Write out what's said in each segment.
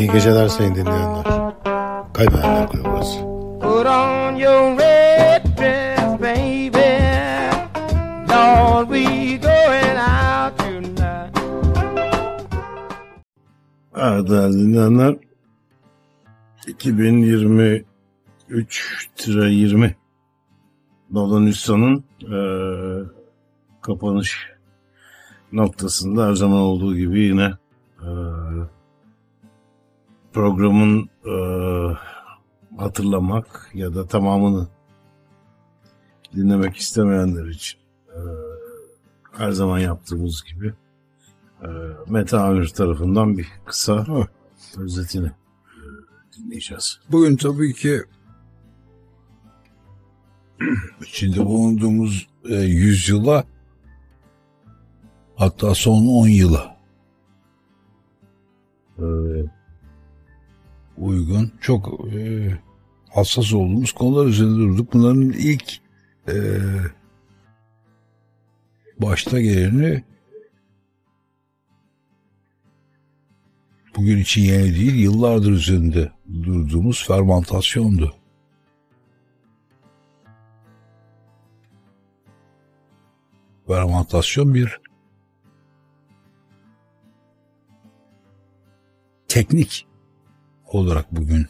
İyi geceler sayın dinleyenler. Kaybedenler Kulübü burası. Put on your red dress, baby. Lord, we going out tonight. Evet dinleyenler 2023-20 Nolan Üstad'ın eee kapanış noktasında her zaman olduğu gibi yine eee, programın eee, hatırlamak ya da tamamını dinlemek istemeyenler için eee, her zaman yaptığımız gibi eee Mete Amir tarafından bir kısa özetini eee, dinleyeceğiz. Bugün tabii ki içinde bulunduğumuz e, yüzyıla hatta son 10 yıla Eee, uygun çok e, hassas olduğumuz konular üzerinde durduk. Bunların ilk e, başta geleni bugün için yeni değil yıllardır üzerinde durduğumuz fermantasyondu. Fermantasyon bir teknik olarak bugün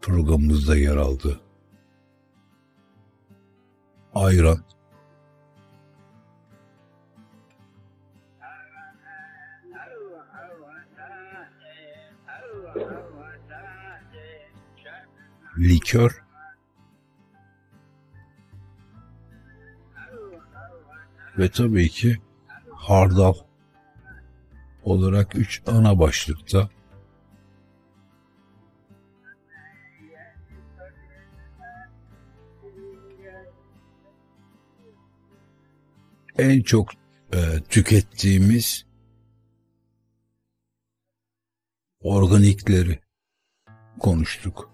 programımızda yer aldı. Ayran, likör, ve tabii ki hardal olarak üç ana başlıkta en çok e, tükettiğimiz organikleri konuştuk.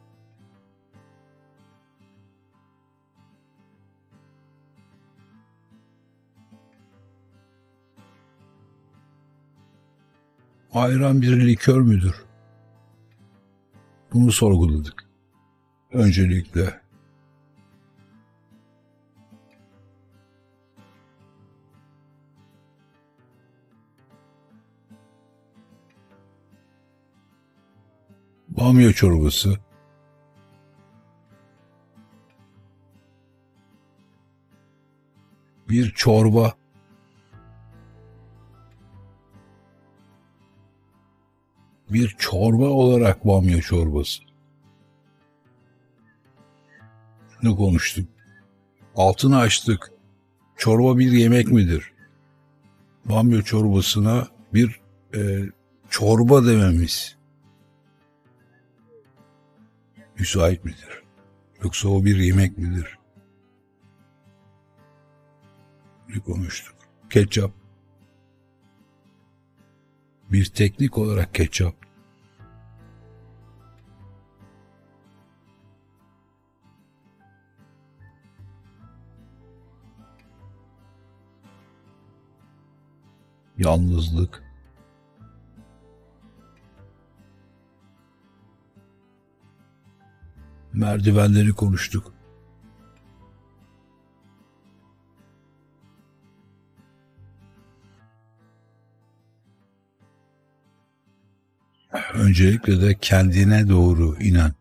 Ayran bir likör müdür? Bunu sorguladık. Öncelikle bamya çorbası, bir çorba, bir çorba olarak bamya çorbası. Ne konuştuk? Altını açtık. Çorba bir yemek midir? Bamya çorbasına bir e, çorba dememiz müsait midir? Yoksa o bir yemek midir? Ne konuştuk? Ketçap. Bir teknik olarak ketçap. Yalnızlık. Merdivenleri konuştuk. Öncelikle de kendine doğru inen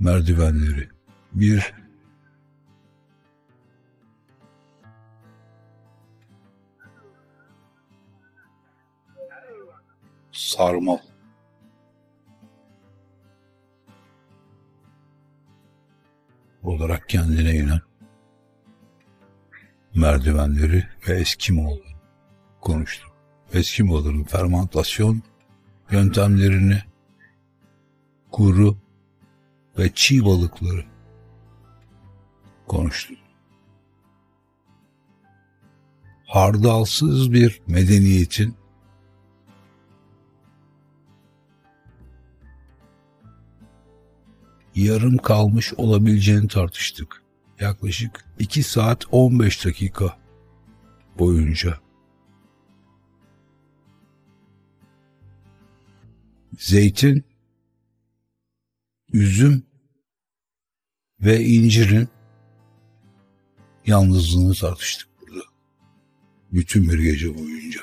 merdivenleri. Bir sarmal. Olarak kendine inen merdivenleri ve Eskimoğlu konuştuk. Eskimoğlu'nun fermantasyon yöntemlerini, kuru ve çiğ balıkları konuştuk. Hardalsız bir medeniyetin yarım kalmış olabileceğini tartıştık. Yaklaşık 2 saat 15 dakika boyunca. zeytin, üzüm ve incirin yalnızlığını tartıştık burada. Bütün bir gece boyunca.